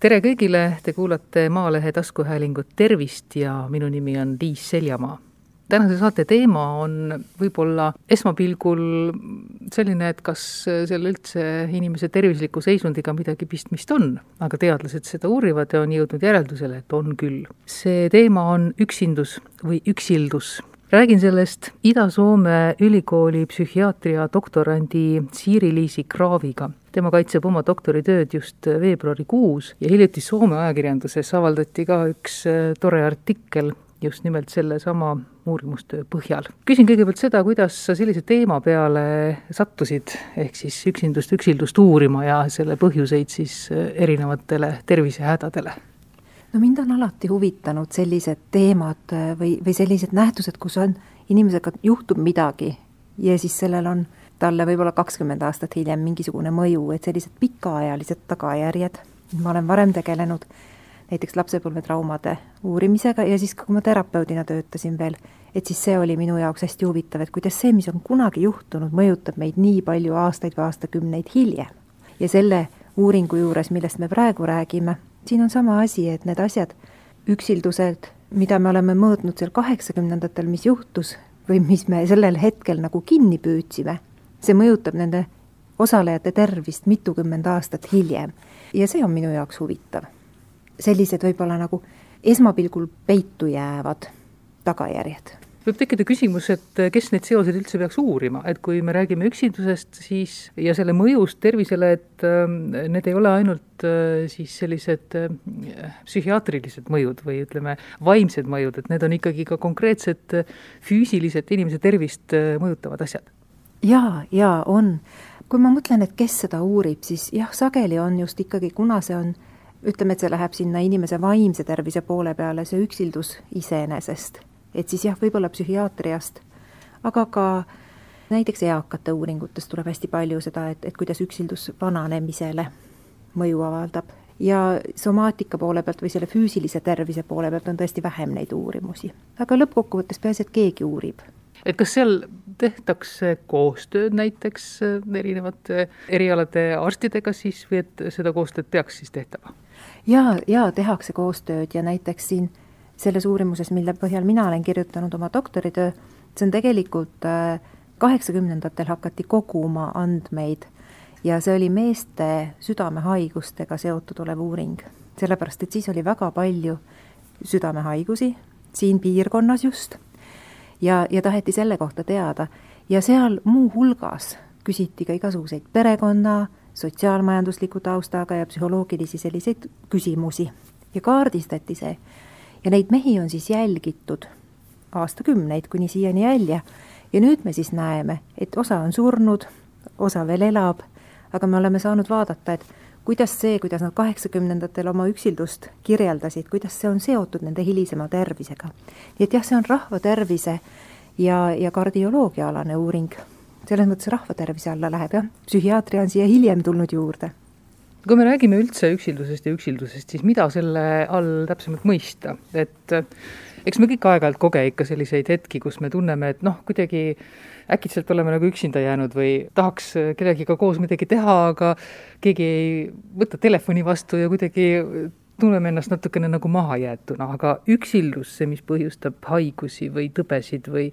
tere kõigile, te kuulate Maalehe taskuhäälingut Tervist ja minu nimi on Liis Seljamaa. tänase saate teema on võib-olla esmapilgul selline, et kas seal üldse inimese tervisliku seisundiga midagi pistmist on, aga teadlased seda uurivad ja on jõudnud järeldusele, et on küll. see teema on üksindus või üksildus räägin sellest Ida-Soome ülikooli psühhiaatria doktorandi Siiri-Liisi Kraaviga. Tema kaitseb oma doktoritööd just veebruarikuus ja hiljuti Soome ajakirjanduses avaldati ka üks äh, tore artikkel just nimelt sellesama uurimustöö põhjal. küsin kõigepealt seda, kuidas sa sellise teema peale sattusid, ehk siis üksindust, üksildust uurima ja selle põhjuseid siis äh, erinevatele tervisehädadele no mind on alati huvitanud sellised teemad äh, või, või sellised nähtused, kus on, inimesega juhtub midagi ja siis sellel on talle võib-olla kakskümmend aastat hiljem mingisugune mõju, et sellised pikaajalised tagajärjed, ma olen varem tegelenud näiteks lapsepõlvetraumade uurimisega ja siis kui ma terapeudina töötasin veel, et siis see oli minu jaoks hästi huvitav, et kuidas see, mis on kunagi juhtunud, mõjutab meid nii palju aastaid või aastakümneid hiljem. ja selle uuringu juures, millest me praegu räägime, siin on sama asi, et need asjad, üksildused, mida me oleme mõõtnud seal kaheksakümnendatel, mis juhtus või mis me sellel hetkel nagu kinni püüdsime, see mõjutab nende osalejate tervist mitukümmend aastat hiljem. ja see on minu jaoks huvitav. sellised võib-olla nagu esmapilgul peitu jäävad tagajärjed võib tekkida küsimus, et kes neid seoseid üldse peaks uurima, et kui me räägime üksindusest, siis ja selle mõjust tervisele, et äh, need ei ole ainult äh, siis sellised äh, psühhiaatrilised mõjud või ütleme, vaimsed mõjud, et need on ikkagi ka konkreetsed äh, füüsilised inimese tervist mõjutavad asjad. Jaa, jaa, on. kui ma mõtlen, et kes seda uurib, siis jah, sageli on just ikkagi, kuna see on ütleme, et see läheb sinna inimese vaimse tervise poole peale, see üksildus iseenesest et siis jah, võib-olla psühhiaatriast, aga ka näiteks eakate uuringutest tuleb hästi palju seda, et, et kuidas üksildus vananemisele mõju avaldab ja somaatika poole pealt või selle füüsilise tervise poole pealt on tõesti vähem neid uurimusi. aga lõppkokkuvõttes peaasi, et keegi uurib. et kas seal tehtakse koostööd näiteks erinevate erialade arstidega siis või et seda koostööd peaks siis tehtama? jaa, jaa, tehakse koostööd ja näiteks siin selles uurimuses, mille põhjal mina olen kirjutanud oma doktoritöö, see on tegelikult äh, kaheksakümnendatel hakati koguma andmeid ja see oli meeste südamehaigustega seotud olev uuring. sellepärast, et siis oli väga palju südamehaigusi, siin piirkonnas just, ja, ja taheti selle kohta teada. Ja seal muuhulgas küsiti ka igasuguseid perekonna, sotsiaalmajandusliku taustaga ja psühholoogilisi selliseid küsimusi. Ja kaardistati see. Ja neid mehi on siis jälgitud aastakümneid kuni siiani välja ja nüüd me siis näeme, et osa on surnud, osa veel elab, aga me oleme saanud vaadata, et kuidas see, kuidas nad kaheksakümnendatel oma üksildust kirjeldasid, kuidas see on seotud nende hilisema tervisega. nii et jah, see on rahva tervise ja, ja kardioloogiaalane uuring. selles mõttes rahva tervise alla läheb jah, psühhiaatria on siia hiljem tulnud juurde kui me räägime üldse üksildusest ja üksildusest, siis mida selle all täpsemalt mõista, et eks me kõik aeg-ajalt koge ikka selliseid hetki, kus me tunneme, et noh, kuidagi äkitselt oleme nagu üksinda jäänud või tahaks kellegiga koos midagi teha, aga keegi ei võta telefoni vastu ja kuidagi tunneme ennast natukene nagu mahajäetuna, aga üksildus, see, mis põhjustab haigusi või tõbesid või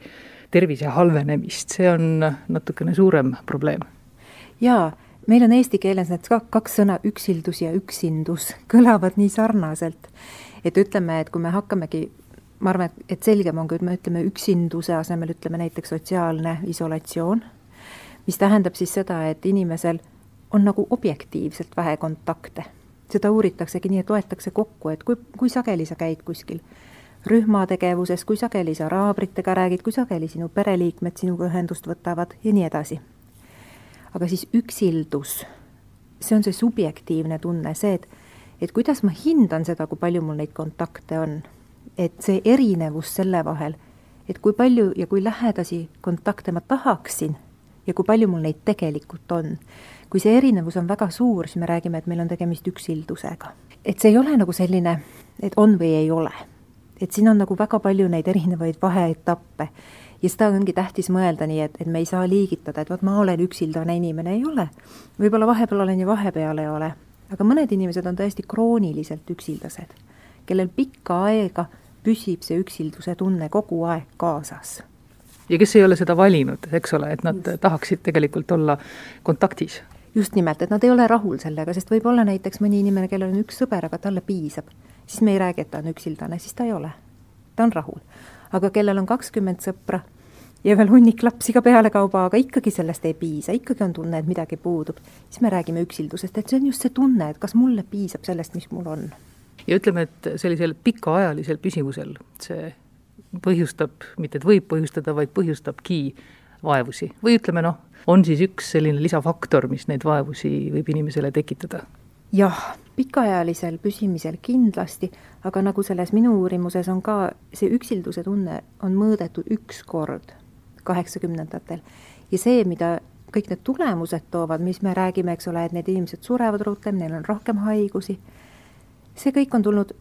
tervise halvenemist, see on natukene suurem probleem. jaa meil on eesti keeles need kaks sõna üksildus ja üksindus kõlavad nii sarnaselt, et ütleme, et kui me hakkamegi, ma arvan, et selgem on, kui me ütleme üksinduse asemel ütleme näiteks sotsiaalne isolatsioon, mis tähendab siis seda, et inimesel on nagu objektiivselt vähe kontakte. seda uuritaksegi nii, et loetakse kokku, et kui, kui sageli sa käid kuskil rühmategevuses, kui sageli sa raabritega räägid, kui sageli sinu pereliikmed sinuga ühendust võtavad ja nii edasi aga siis üksildus, see on see subjektiivne tunne, see, et et kuidas ma hindan seda, kui palju mul neid kontakte on. Et see erinevus selle vahel, et kui palju ja kui lähedasi kontakte ma tahaksin ja kui palju mul neid tegelikult on. kui see erinevus on väga suur, siis me räägime, et meil on tegemist üksildusega. et see ei ole nagu selline, et on või ei ole. et siin on nagu väga palju neid erinevaid vaheetappe ja seda ongi tähtis mõelda nii, et, et me ei saa liigitada, et vot ma olen üksildane inimene, ei ole. võib-olla vahepeal olen ja vahepeal ei ole. aga mõned inimesed on tõesti krooniliselt üksildased, kellel pikka aega püsib see üksilduse tunne kogu aeg kaasas. ja kes ei ole seda valinud, eks ole, et nad Just. tahaksid tegelikult olla kontaktis just nimelt, et nad ei ole rahul sellega, sest võib olla näiteks mõni inimene, kellel on üks sõber, aga talle piisab. siis me ei räägi, et ta on üksildane, siis ta ei ole. ta on rahul. aga kellel on kakskümmend sõpra ja veel hunnik lapsi ka pealekauba, aga ikkagi sellest ei piisa, ikkagi on tunne, et midagi puudub, siis me räägime üksildusest, et see on just see tunne, et kas mulle piisab sellest, mis mul on. Ja ütleme, et sellisel pikaajalisel püsivusel see põhjustab, mitte et võib põhjustada, vaid põhjustabki vaevusi või ütleme noh, on siis üks selline lisafaktor, mis neid vaevusi võib inimesele tekitada? jah, pikaajalisel püsimisel kindlasti, aga nagu selles minu uurimuses on ka, see üksilduse tunne on mõõdetud üks kord kaheksakümnendatel ja see, mida kõik need tulemused toovad, mis me räägime, eks ole, et need inimesed surevad rutem, neil on rohkem haigusi, see kõik on tulnud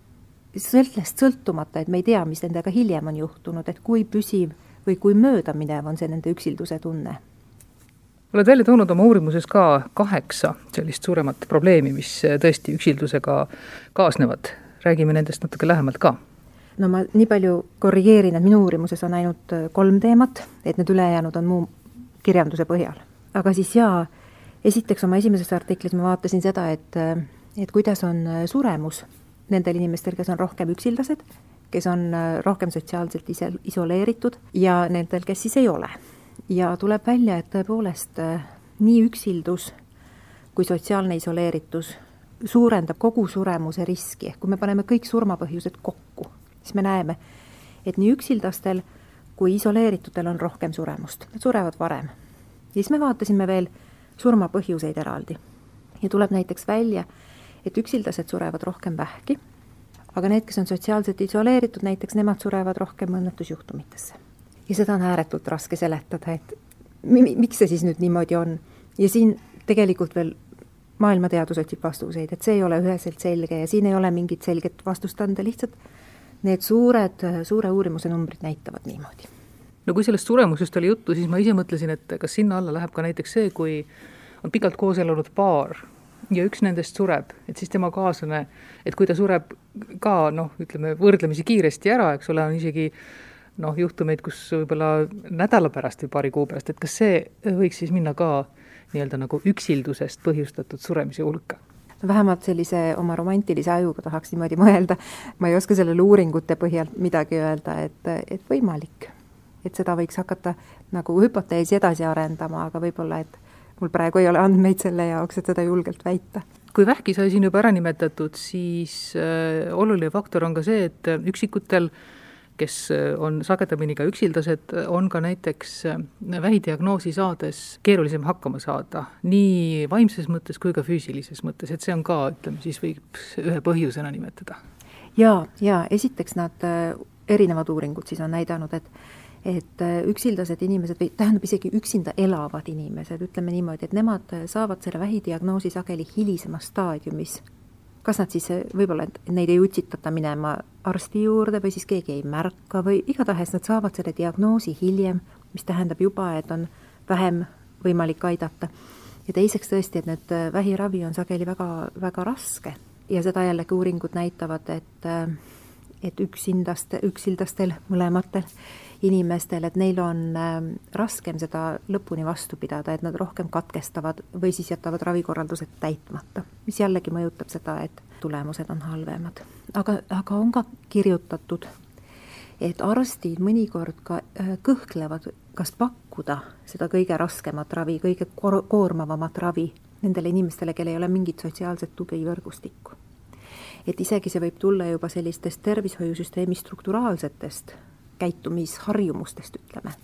sellest sõltumata, et me ei tea, mis nendega hiljem on juhtunud, et kui püsiv või kui möödaminev on see nende üksilduse tunne oled välja toonud oma uurimuses ka kaheksa sellist suuremat probleemi, mis tõesti üksildusega kaasnevad. räägime nendest natuke lähemalt ka. no ma nii palju korrigeerin, et minu uurimuses on ainult kolm teemat, et need ülejäänud on muu kirjanduse põhjal. aga siis jaa, esiteks oma esimeses artiklis ma vaatasin seda, et, et kuidas on suremus nendel inimestel, kes on rohkem üksildased, kes on rohkem sotsiaalselt ise isoleeritud ja nendel, kes siis ei ole ja tuleb välja, et tõepoolest äh, nii üksildus kui sotsiaalne isoleeritus suurendab kogu suremuse riski, ehk kui me paneme kõik surmapõhjused kokku, siis me näeme, et nii üksildastel kui isoleeritutel on rohkem suremust, nad surevad varem. ja siis me vaatasime veel surmapõhjuseid eraldi. ja tuleb näiteks välja, et üksildased surevad rohkem vähki, aga need, kes on sotsiaalselt isoleeritud, näiteks nemad surevad rohkem õnnetusjuhtumitesse ja seda on ääretult raske seletada, et miks see siis nüüd niimoodi on. ja siin tegelikult veel maailmateadus otsib vastuseid, et see ei ole üheselt selge ja siin ei ole mingit selget vastust anda, lihtsalt need suured, suure uurimuse numbrid näitavad niimoodi. no kui sellest suremusest oli juttu, siis ma ise mõtlesin, et kas sinna alla läheb ka näiteks see, kui on pikalt koos elanud paar ja üks nendest sureb, et siis tema kaaslane, et kui ta sureb ka noh, ütleme võrdlemisi kiiresti ära, eks ole, on isegi noh, juhtumeid, kus võib-olla nädala pärast või paari kuu pärast, et kas see võiks siis minna ka nii-öelda nagu üksildusest põhjustatud suremise hulka? vähemalt sellise oma romantilise ajuga tahaks niimoodi mõelda, ma ei oska sellele uuringute põhjal midagi öelda, et, et võimalik. et seda võiks hakata nagu hüpoteesi edasi arendama, aga võib-olla, et mul praegu ei ole andmeid selle jaoks, et seda julgelt väita kui vähki sai siin juba ära nimetatud, siis äh, oluline faktor on ka see, et üksikutel kes äh, on sagedamini ka üksildased, on ka näiteks äh, vähidiagnoosi saades keerulisem hakkama saada, nii vaimses mõttes kui ka füüsilises mõttes, et see on ka, ütleme siis võib ühe põhjusena nimetada. jaa, jaa, esiteks nad, erinevad uuringud siis on näidanud, et et üksildased inimesed või tähendab isegi üksinda elavad inimesed, ütleme niimoodi, et nemad saavad selle vähidiagnoosi sageli hilisemas staadiumis kas nad siis, võib-olla neid ei utsitata minema arsti juurde või siis keegi ei märka või igatahes nad saavad selle diagnoosi hiljem, mis tähendab juba, et on vähem võimalik aidata. ja teiseks tõesti, et need äh, vähiravi on sageli väga, väga raske ja seda jällegi uuringud näitavad, et äh, et üksindaste, üksildastel mõlematel inimestel, et neil on äh, raskem seda lõpuni vastu pidada, et nad rohkem katkestavad või siis jätavad ravikorraldused täitmata, mis jällegi mõjutab seda, et tulemused on halvemad. aga, aga on ka kirjutatud, et arstid mõnikord ka äh, kõhklevad, kas pakkuda seda kõige raskemat ravi, kõige koormavamat ravi nendele inimestele, kellel ei ole mingit sotsiaalset tugivõrgustikku. Et isegi see võib tulla juba sellistest tervishoiusüsteemi strukturaalsetest käitumisharjumustest, ütleme.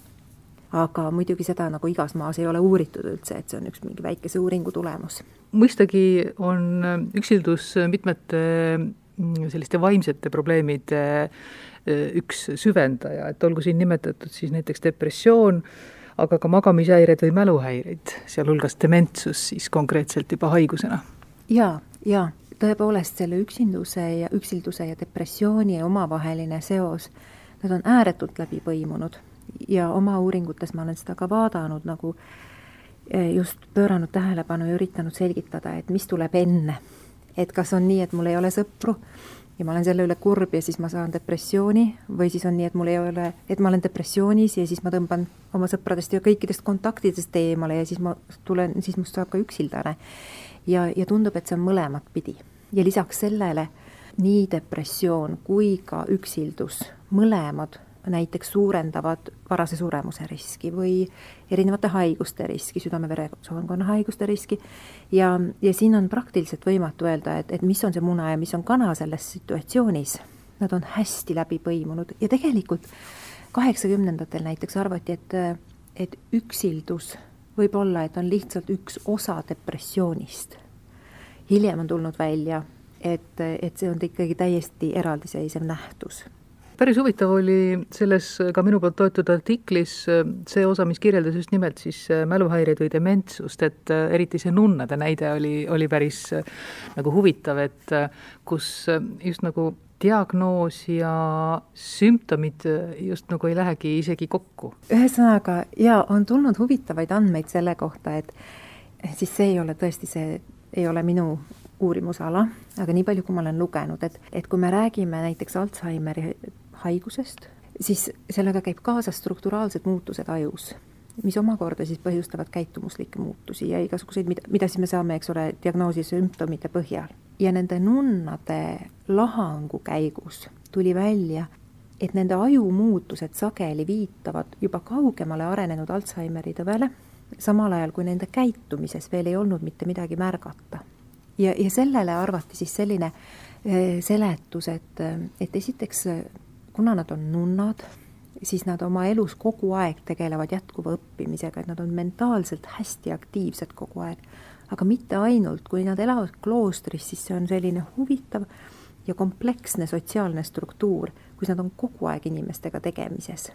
aga muidugi seda nagu igas maas ei ole uuritud üldse, et see on üks mingi väikese uuringu tulemus. mõistagi on üksildus mitmete mm, selliste vaimsete probleemide eh, üks süvendaja, et olgu siin nimetatud siis näiteks depressioon, aga ka magamishäired või mäluhäireid, sealhulgas dementsus siis konkreetselt juba haigusena. jaa, jaa, tõepoolest selle üksinduse ja üksilduse ja depressiooni omavaheline seos Nad on ääretult läbi põimunud ja oma uuringutes ma olen seda ka vaadanud nagu eh, just pööranud tähelepanu ja üritanud selgitada, et mis tuleb enne. et kas on nii, et mul ei ole sõpru ja ma olen selle üle kurb ja siis ma saan depressiooni või siis on nii, et mul ei ole, et ma olen depressioonis ja siis ma tõmban oma sõpradest ja kõikidest kontaktidest eemale ja siis ma tulen, siis must saab ka üksildane. ja, ja tundub, et see on mõlemat pidi. Ja lisaks sellele nii depressioon kui ka üksildus, mõlemad näiteks suurendavad varase suremuse riski või erinevate haiguste riski, südame-veresoonkonna haiguste riski, ja, ja siin on praktiliselt võimatu öelda, et, et mis on see muna ja mis on kana selles situatsioonis. Nad on hästi läbi põimunud ja tegelikult kaheksakümnendatel näiteks arvati, et, et üksildus võib olla, et on lihtsalt üks osa depressioonist. Hiljem on tulnud välja, et, et see on ikkagi täiesti eraldiseisev nähtus päris huvitav oli selles ka minu poolt toetud artiklis äh, see osa, mis kirjeldas just nimelt siis äh, mäluhäireid või dementsust, et äh, eriti see nunnade näide oli, oli päris nagu huvitav, et kus just nagu diagnoos ja sümptomid just nagu ei lähegi isegi kokku. ühesõnaga, jaa, on tulnud huvitavaid andmeid selle kohta, et siis see ei ole tõesti, see ei ole minu uurimusala, aga nii palju, kui ma olen lugenud, et, et kui me räägime näiteks Alžeimeri haigusest, siis sellega käib kaasas strukturaalsed muutused ajus, mis omakorda siis põhjustavad käitumuslikke muutusi ja igasuguseid, mida, mida siis me saame, eks ole, diagnoosi sümptomite põhjal. ja nende nunnade lahangu käigus tuli välja, et nende ajumuutused sageli viitavad juba kaugemale arenenud Alžeimeri tõvele, samal ajal kui nende käitumises veel ei olnud mitte midagi märgata. ja, ja sellele arvati siis selline eh, seletus, et, et esiteks kuna nad on nunnad, siis nad oma elus kogu aeg tegelevad jätkuva õppimisega, et nad on mentaalselt hästi aktiivsed kogu aeg. aga mitte ainult, kui nad elavad kloostris, siis see on selline huvitav ja kompleksne sotsiaalne struktuur, kus nad on kogu aeg inimestega tegemises.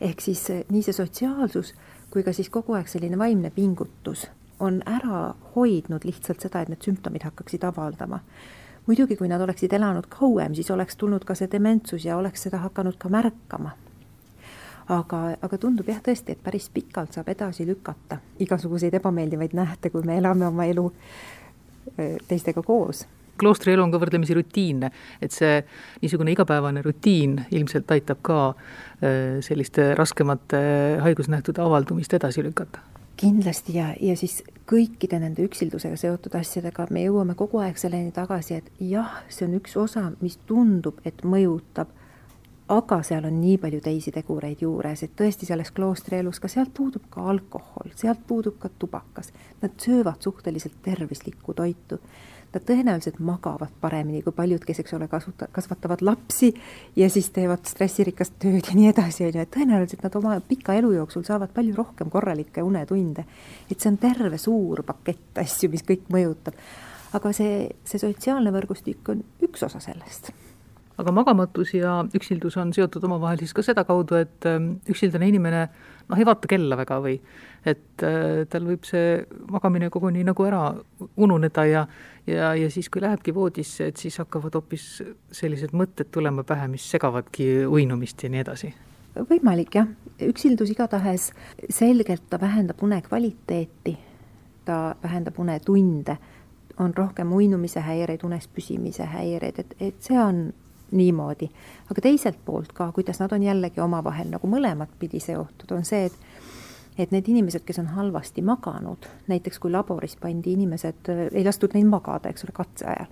Ehk siis nii see sotsiaalsus kui ka siis kogu aeg selline vaimne pingutus on ära hoidnud lihtsalt seda, et need sümptomid hakkaksid avaldama muidugi, kui nad oleksid elanud kauem, siis oleks tulnud ka see dementsus ja oleks seda hakanud ka märkama. aga, aga tundub jah tõesti, et päris pikalt saab edasi lükata igasuguseid ebameeldivaid nähte, kui me elame oma elu teistega koos kloostri elu on ka võrdlemisi rutiinne, et see niisugune igapäevane rutiin ilmselt aitab ka selliste raskemate haigusnähtude avaldumist edasi lükata. Kindlasti ja, ja siis kõikide nende üksildusega seotud asjadega me jõuame kogu aeg selleni tagasi, et jah, see on üks osa, mis tundub, et mõjutab, aga seal on nii palju teisi tegureid juures, et tõesti selles kloostri elus ka sealt puudub ka alkohol, sealt puudub ka tubakas, nad söövad suhteliselt tervislikku toitu nad tõenäoliselt magavad paremini kui paljud, kes, eks ole, kasuta-, kasvatavad lapsi ja siis teevad stressirikast tööd ja nii edasi, on ju, et tõenäoliselt nad oma pika elu jooksul saavad palju rohkem korralikke unetunde. et see on terve suur pakett asju, mis kõik mõjutab. aga see, see sotsiaalne võrgustik on üks osa sellest aga magamatus ja üksildus on seotud omavahel siis ka sedakaudu, et ähm, üksildane inimene noh, ei vaata kella väga või et äh, tal võib see magamine koguni nagu ära ununeda ja ja, ja siis, kui lähebki voodisse, et siis hakkavad hoopis sellised mõtted tulema pähe, mis segavadki uinumist ja nii edasi. Võimalik jah, üksildus igatahes selgelt ta vähendab une kvaliteeti, ta vähendab unetunde, on rohkem uinumise häireid, unes püsimise häireid, et, et see on niimoodi. aga teiselt poolt ka, kuidas nad on jällegi omavahel nagu mõlemat pidi seotud, on see, et et need inimesed, kes on halvasti maganud, näiteks kui laboris pandi inimesed, ei lastud neil magada, eks ole, katse ajal,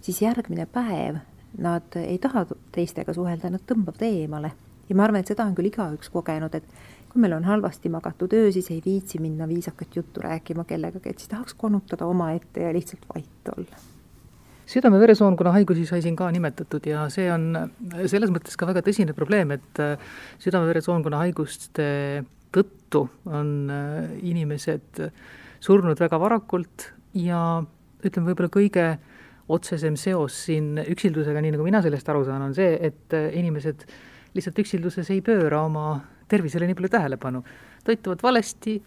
siis järgmine päev nad ei taha teistega suhelda, nad tõmbavad eemale. ja ma arvan, et seda on küll igaüks kogenud, et kui meil on halvasti magatud öö, siis ei viitsi minna viisakat juttu rääkima kellegagi, et siis tahaks konutada omaette ja lihtsalt vait olla südame-veresoonkonna haigusi sai siin ka nimetatud ja see on selles mõttes ka väga tõsine probleem, et südame-veresoonkonna haiguste tõttu on inimesed surnud väga varakult ja ütleme, võib-olla kõige otsesem seos siin üksildusega, nii nagu mina sellest aru saan, on see, et inimesed lihtsalt üksilduses ei pööra oma tervisele nii palju tähelepanu. toituvad valesti,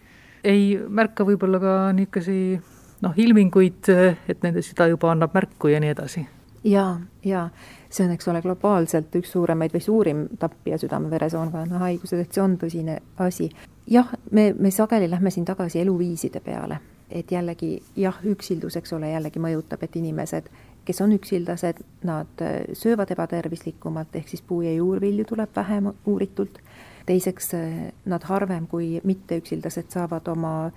ei märka võib-olla ka niisuguseid noh, ilminguid, et nende süda juba annab märku ja nii edasi. jaa, jaa, see on, eks ole, globaalselt üks suuremaid või suurim tappija südame-veresoonkonna haigused, et see on tõsine asi. jah, me, me sageli lähme siin tagasi eluviiside peale et jällegi jah, üksildus, eks ole, jällegi mõjutab, et inimesed, kes on üksildased, nad äh, söövad ebatervislikumalt, ehk siis puu- ja juurvilju tuleb vähem uuritult. teiseks, äh, nad harvem kui mitteüksildased saavad oma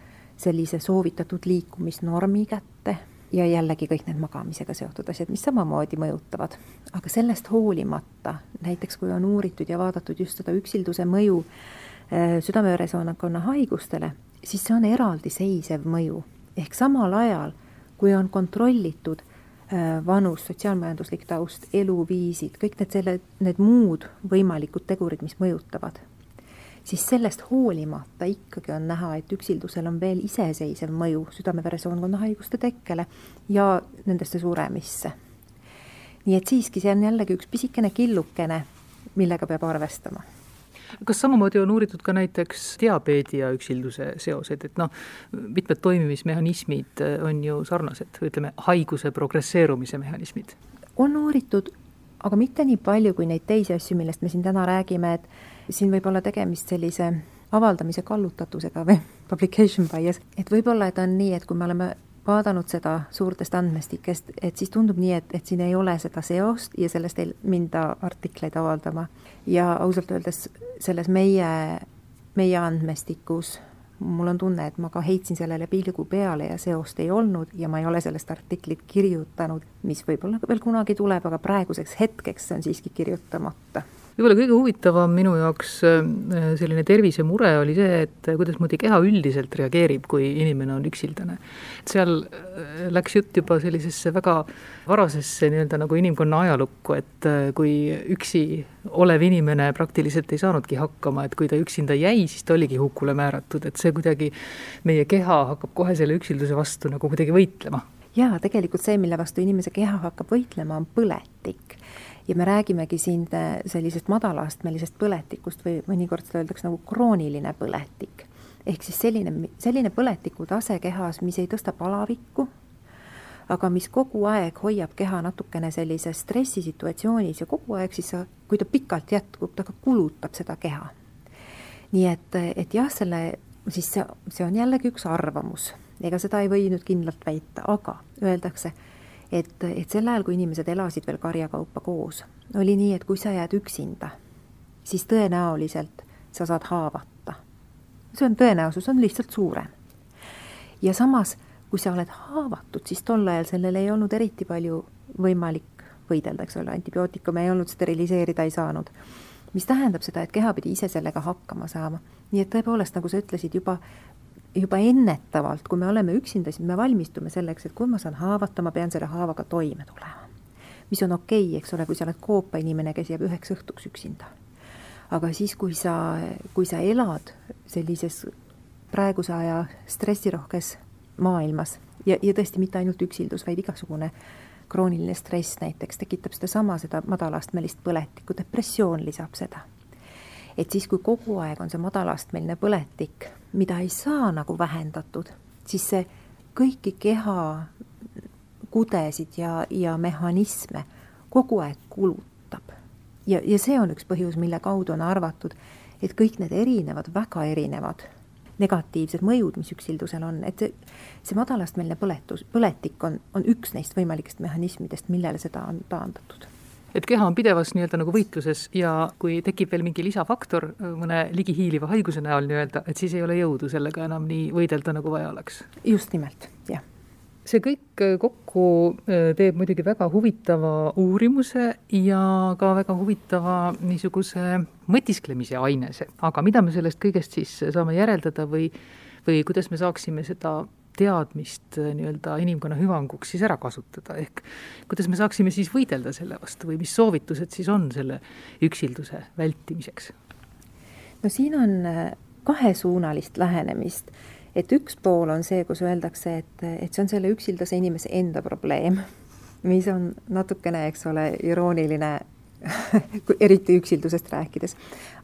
sellise soovitatud liikumisnormi kätte ja jällegi kõik need magamisega seotud asjad, mis samamoodi mõjutavad. aga sellest hoolimata, näiteks kui on uuritud ja vaadatud just seda üksilduse mõju äh, südame-veresoonkonna haigustele, siis see on eraldiseisev mõju. ehk samal ajal, kui on kontrollitud äh, vanus, sotsiaalmajanduslik taust, eluviisid, kõik need selle, need muud võimalikud tegurid, mis mõjutavad siis sellest hoolimata ikkagi on näha, et üksildusel on veel iseseisev mõju südame-veresoonkonna haiguste tekkele ja nendesse suremisse. nii et siiski, see on jällegi üks pisikene killukene, millega peab arvestama kas samamoodi on uuritud ka näiteks diabeedi ja üksilduse seoseid, et noh, mitmed toimimismehhanismid on ju sarnased, ütleme, haiguse progresseerumise mehhanismid? on uuritud, aga mitte nii palju kui neid teisi asju, millest me siin täna räägime, et siin võib olla tegemist sellise avaldamise kallutatusega või publication bias, et võib-olla, et on nii, et kui me oleme vaadanud seda suurtest andmestikest, et siis tundub nii, et, et siin ei ole seda seost ja sellest ei minda artikleid avaldama. ja ausalt öeldes selles meie, meie andmestikus mul on tunne, et ma ka heitsin sellele pilgu peale ja seost ei olnud ja ma ei ole sellest artiklit kirjutanud, mis võib-olla veel kunagi tuleb, aga praeguseks hetkeks on siiski kirjutamata võib-olla kõige huvitavam minu jaoks äh, selline tervisemure oli see, et kuidasmoodi keha üldiselt reageerib, kui inimene on üksildane. seal äh, läks jutt juba sellisesse väga varasesse nii-öelda nagu inimkonna ajalukku, et äh, kui üksi olev inimene praktiliselt ei saanudki hakkama, et kui ta üksinda jäi, siis ta oligi hukule määratud, et see kuidagi, meie keha hakkab kohe selle üksilduse vastu nagu kuidagi võitlema. Jaa, tegelikult see, mille vastu inimese keha hakkab võitlema, on põletik ja me räägimegi siin äh, sellisest madalaastmelisest põletikust või mõnikord seda öeldakse nagu krooniline põletik. ehk siis selline, selline põletiku tase kehas, mis ei tõsta palavikku, aga mis kogu aeg hoiab keha natukene sellises stressisituatsioonis ja kogu aeg siis, kui ta pikalt jätkub, ta ka kulutab seda keha. nii et, et jah, selle, siis see, see on jällegi üks arvamus, ega seda ei või nüüd kindlalt väita, aga öeldakse et, et sel ajal, kui inimesed elasid veel karjakaupa koos, oli nii, et kui sa jääd üksinda, siis tõenäoliselt sa saad haavata. see on, tõenäosus on lihtsalt suurem. ja samas, kui sa oled haavatud, siis tol ajal sellel ei olnud eriti palju võimalik võidelda, eks ole, antibiootikume ei olnud, steriliseerida ei saanud. mis tähendab seda, et keha pidi ise sellega hakkama saama. nii et tõepoolest, nagu sa ütlesid, juba juba ennetavalt, kui me oleme üksinda, siis me valmistume selleks, et kui ma saan haavata, ma pean selle haavaga toime tulema. mis on okei okay,, eks ole, kui sa oled koopainimene, kes jääb üheks õhtuks üksinda. aga siis, kui sa, kui sa elad sellises praeguse aja stressirohkes maailmas ja, ja tõesti mitte ainult üksildus, vaid igasugune krooniline stress näiteks tekitab sedasama, seda madalastmelist põletikku, depressioon lisab seda et siis, kui kogu aeg on see madalastmeline põletik, mida ei saa nagu vähendatud, siis see kõiki keha kudesid ja, ja mehhanisme kogu aeg kulutab. ja, ja see on üks põhjus, mille kaudu on arvatud, et kõik need erinevad, väga erinevad negatiivsed mõjud, mis üksildusel on, et see, see madalastmeline põletus, põletik on, on üks neist võimalikest mehhanismidest, millele seda on taandatud et keha on pidevas nii-öelda nagu võitluses ja kui tekib veel mingi lisafaktor mõne ligihiiliva haiguse näol nii-öelda, et siis ei ole jõudu sellega enam nii võidelda, nagu vaja oleks. just nimelt, jah see kõik kokku äh, teeb muidugi väga huvitava uurimuse ja ka väga huvitava niisuguse mõtisklemise ainese, aga mida me sellest kõigest siis saame järeldada või, või kuidas me saaksime seda teadmist äh, nii-öelda inimkonna hüvanguks siis ära kasutada, ehk kuidas me saaksime siis võidelda selle vastu või mis soovitused siis on selle üksilduse vältimiseks? no siin on äh, kahesuunalist lähenemist, et üks pool on see, kus öeldakse, et, et see on selle üksildase inimese enda probleem, mis on natukene, eks ole, irooniline eriti üksildusest rääkides.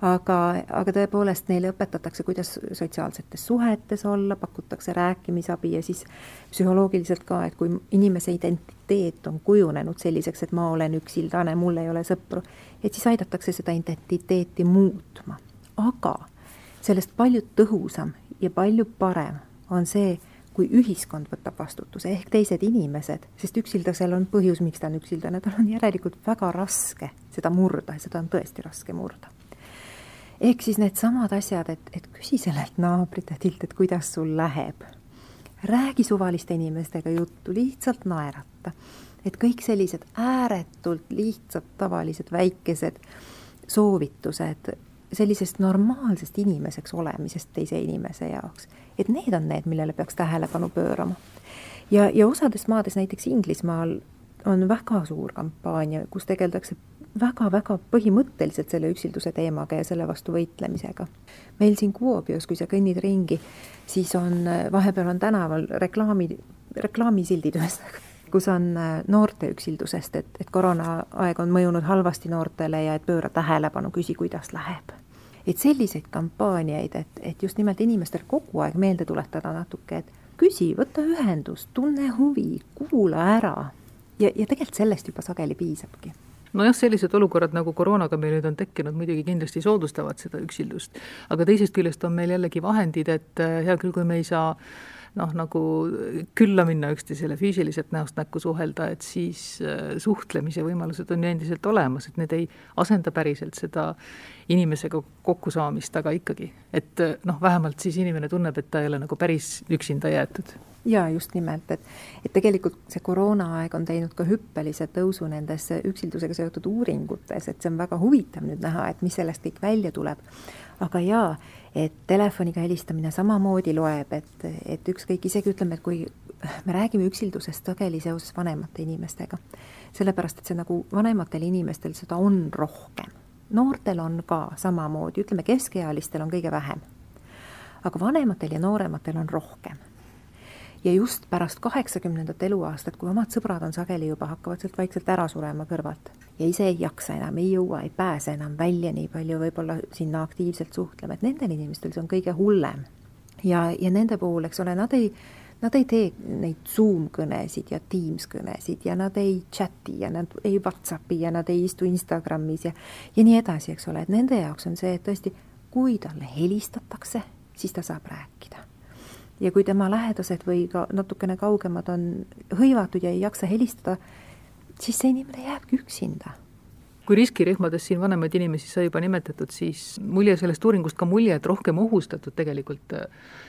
aga, aga tõepoolest neile õpetatakse, kuidas sotsiaalsetes suhetes olla, pakutakse rääkimisabi ja siis psühholoogiliselt ka, et kui inimese identiteet on kujunenud selliseks, et ma olen üksildane, mul ei ole sõpru, et siis aidatakse seda identiteeti muutma. aga sellest palju tõhusam ja palju parem on see, kui ühiskond võtab vastutuse, ehk teised inimesed, sest üksildasel on põhjus, miks ta on üksildane, tal on järelikult väga raske seda murda ja seda on tõesti raske murda. ehk siis needsamad asjad, et, et küsi sellelt naabritelt, et kuidas sul läheb. räägi suvaliste inimestega juttu, lihtsalt naerata. et kõik sellised ääretult lihtsad, tavalised, väikesed soovitused sellisest normaalsest inimeseks olemisest teise inimese jaoks, et need on need, millele peaks tähelepanu pöörama. ja, ja osades maades, näiteks Inglismaal, on väga suur kampaania, kus tegeldakse väga-väga põhimõtteliselt selle üksilduse teemaga ja selle vastu võitlemisega. meil siin Kuopios, kui sa kõnnid ringi, siis on, vahepeal on tänaval reklaami, reklaamisildid ühesõnaga kus on äh, noorte üksildusest, et, et koroonaaeg on mõjunud halvasti noortele ja et pööra tähelepanu, küsi, kuidas läheb. et selliseid kampaaniaid, et, et just nimelt inimestel kogu aeg meelde tuletada natuke, et küsi, võta ühendust, tunne huvi, kuula ära. ja, ja tegelikult sellest juba sageli piisabki nojah, sellised olukorrad nagu koroonaga meil nüüd on tekkinud, muidugi kindlasti soodustavad seda üksildust, aga teisest küljest on meil jällegi vahendid, et äh, hea küll, kui me ei saa noh, nagu külla minna üksteisele füüsiliselt näost näkku suhelda, et siis äh, suhtlemise võimalused on ju endiselt olemas, et need ei asenda päriselt seda inimesega kokkusaamist, aga ikkagi, et äh, noh, vähemalt siis inimene tunneb, et ta ei ole nagu päris üksinda jäetud jaa, just nimelt, et, et tegelikult see koroonaaeg on teinud ka hüppelise tõusu nendes üksildusega seotud uuringutes, et see on väga huvitav nüüd näha, et mis sellest kõik välja tuleb. aga jaa, et telefoniga helistamine samamoodi loeb, et, et ükskõik, isegi ütleme, et kui me räägime üksildusest sageli seoses vanemate inimestega, sellepärast et see nagu vanematel inimestel seda on rohkem. noortel on ka samamoodi, ütleme keskealistel on kõige vähem. aga vanematel ja noorematel on rohkem ja just pärast kaheksakümnendat eluaastat, kui omad sõbrad on sageli juba, hakkavad sealt vaikselt ära surema kõrvalt ja ise ei jaksa enam, ei jõua, ei pääse enam välja nii palju võib-olla sinna aktiivselt suhtlema, et nendel inimestel see on kõige hullem. ja, ja nende puhul, eks ole, nad ei, nad ei tee neid Zoom kõnesid ja Teams kõnesid ja nad ei chati ja nad ei Whatsappi ja nad ei istu Instagramis ja, ja nii edasi, eks ole, et nende jaoks on see, et tõesti, kui talle helistatakse, siis ta saab rääkida ja kui tema lähedased või ka natukene kaugemad on hõivatud ja ei jaksa helistada, siis see inimene jääbki üksinda. Kui riskirühmades siin vanemaid inimesi sai juba nimetatud, siis mul jäi sellest uuringust ka mulje, et rohkem ohustatud tegelikult äh,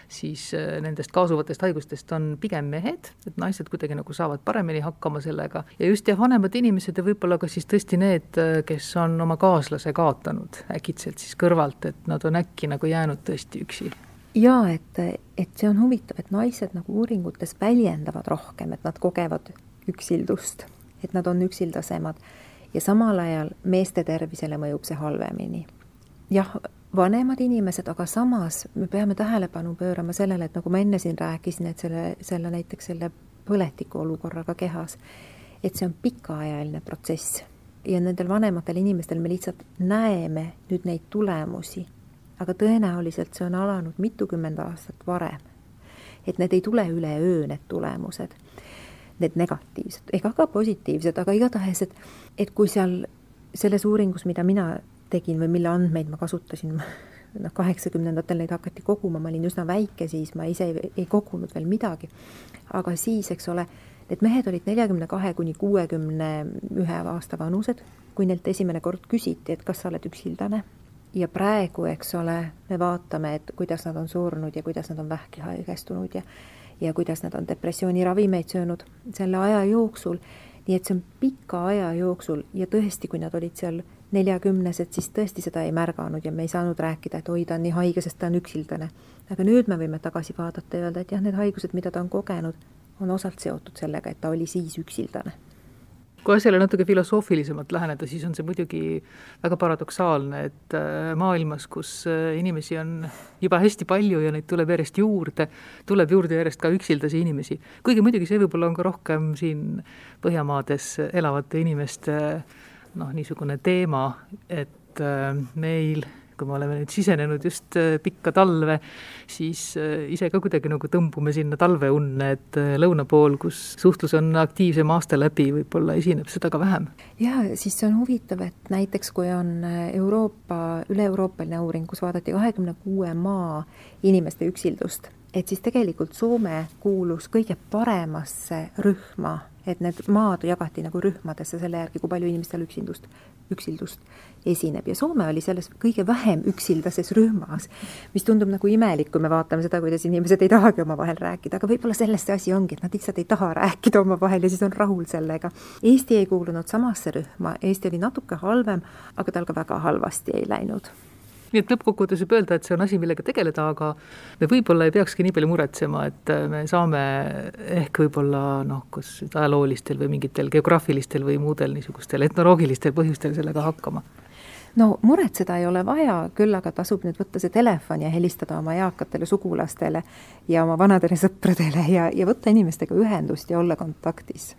siis äh, nendest kaasuvatest haigustest on pigem mehed, et naised kuidagi nagu saavad paremini hakkama sellega. Ja just jah, vanemad inimesed ja võib-olla ka siis tõesti need, äh, kes on oma kaaslase kaotanud äkitselt siis kõrvalt, et nad on äkki nagu jäänud tõesti üksi jaa, et, et see on huvitav, et naised nagu uuringutes väljendavad rohkem, et nad kogevad üksildust, et nad on üksildasemad. Ja samal ajal meeste tervisele mõjub see halvemini. jah, vanemad inimesed, aga samas me peame tähelepanu pöörama sellele, et nagu ma enne siin rääkisin, et selle, selle näiteks selle põletiku olukorraga kehas, et see on pikaajaline protsess. Ja nendel vanematel inimestel me lihtsalt näeme nüüd neid tulemusi aga tõenäoliselt see on alanud mitukümmend aastat varem. et need ei tule üleöö, need tulemused, need negatiivsed ega ka positiivsed, aga igatahes, et, et kui seal selles uuringus, mida mina tegin või mille andmeid ma kasutasin, noh, kaheksakümnendatel neid hakati koguma, ma olin üsna väike siis, ma ise ei, ei kogunud veel midagi. aga siis, eks ole, need mehed olid neljakümne kahe kuni kuuekümne ühe aasta vanused, kui neilt esimene kord küsiti, et kas sa oled üksildane ja praegu, eks ole, me vaatame, et kuidas nad on surnud ja kuidas nad on vähki haigestunud ja ja kuidas nad on depressiooniravimeid söönud selle aja jooksul, nii et see on pika aja jooksul ja tõesti, kui nad olid seal neljakümnesed, siis tõesti seda ei märganud ja me ei saanud rääkida, et oi, ta on nii haige, sest ta on üksildane. aga nüüd me võime tagasi vaadata ja öelda, et jah, need haigused, mida ta on kogenud, on osalt seotud sellega, et ta oli siis üksildane kui asjale natuke filosoofilisemalt läheneda, siis on see muidugi väga paradoksaalne, et äh, maailmas, kus äh, inimesi on juba hästi palju ja neid tuleb järjest juurde, tuleb juurde järjest ka üksildasi inimesi. kuigi muidugi see võib-olla on ka rohkem siin Põhjamaades elavate inimeste noh, niisugune teema, et äh, meil kui me oleme nüüd sisenenud just äh, pikka talve, siis äh, ise ka kuidagi nagu tõmbume sinna talveunne, et äh, lõuna pool, kus suhtlus on aktiivsem aasta läbi, võib-olla esineb seda ka vähem. jaa, siis see on huvitav, et näiteks kui on Euroopa, üle-euroopaline uuring, kus vaadati kahekümne kuue maa inimeste üksildust et siis tegelikult Soome kuulus kõige paremasse rühma, et need maad jagati nagu rühmadesse selle järgi, kui palju inimestel üksindust, üksildust esineb. Ja Soome oli selles kõige vähem üksildases rühmas, mis tundub nagu imelik, kui me vaatame seda, kuidas inimesed ei tahagi omavahel rääkida, aga võib-olla selles see asi ongi, et nad lihtsalt ei taha rääkida omavahel ja siis on rahul sellega. Eesti ei kuulunud samasse rühma, Eesti oli natuke halvem, aga tal ka väga halvasti ei läinud nii et lõppkokkuvõttes võib öelda, et see on asi, millega tegeleda, aga me võib-olla ei peakski nii palju muretsema, et me saame ehk võib-olla noh, kas ajaloolistel või mingitel geograafilistel või muudel niisugustel etnoloogilistel põhjustel sellega hakkama. No muretseda ei ole vaja, küll aga tasub nüüd võtta see telefon ja helistada oma eakatele sugulastele ja oma vanadele sõpradele ja, ja võtta inimestega ühendust ja olla kontaktis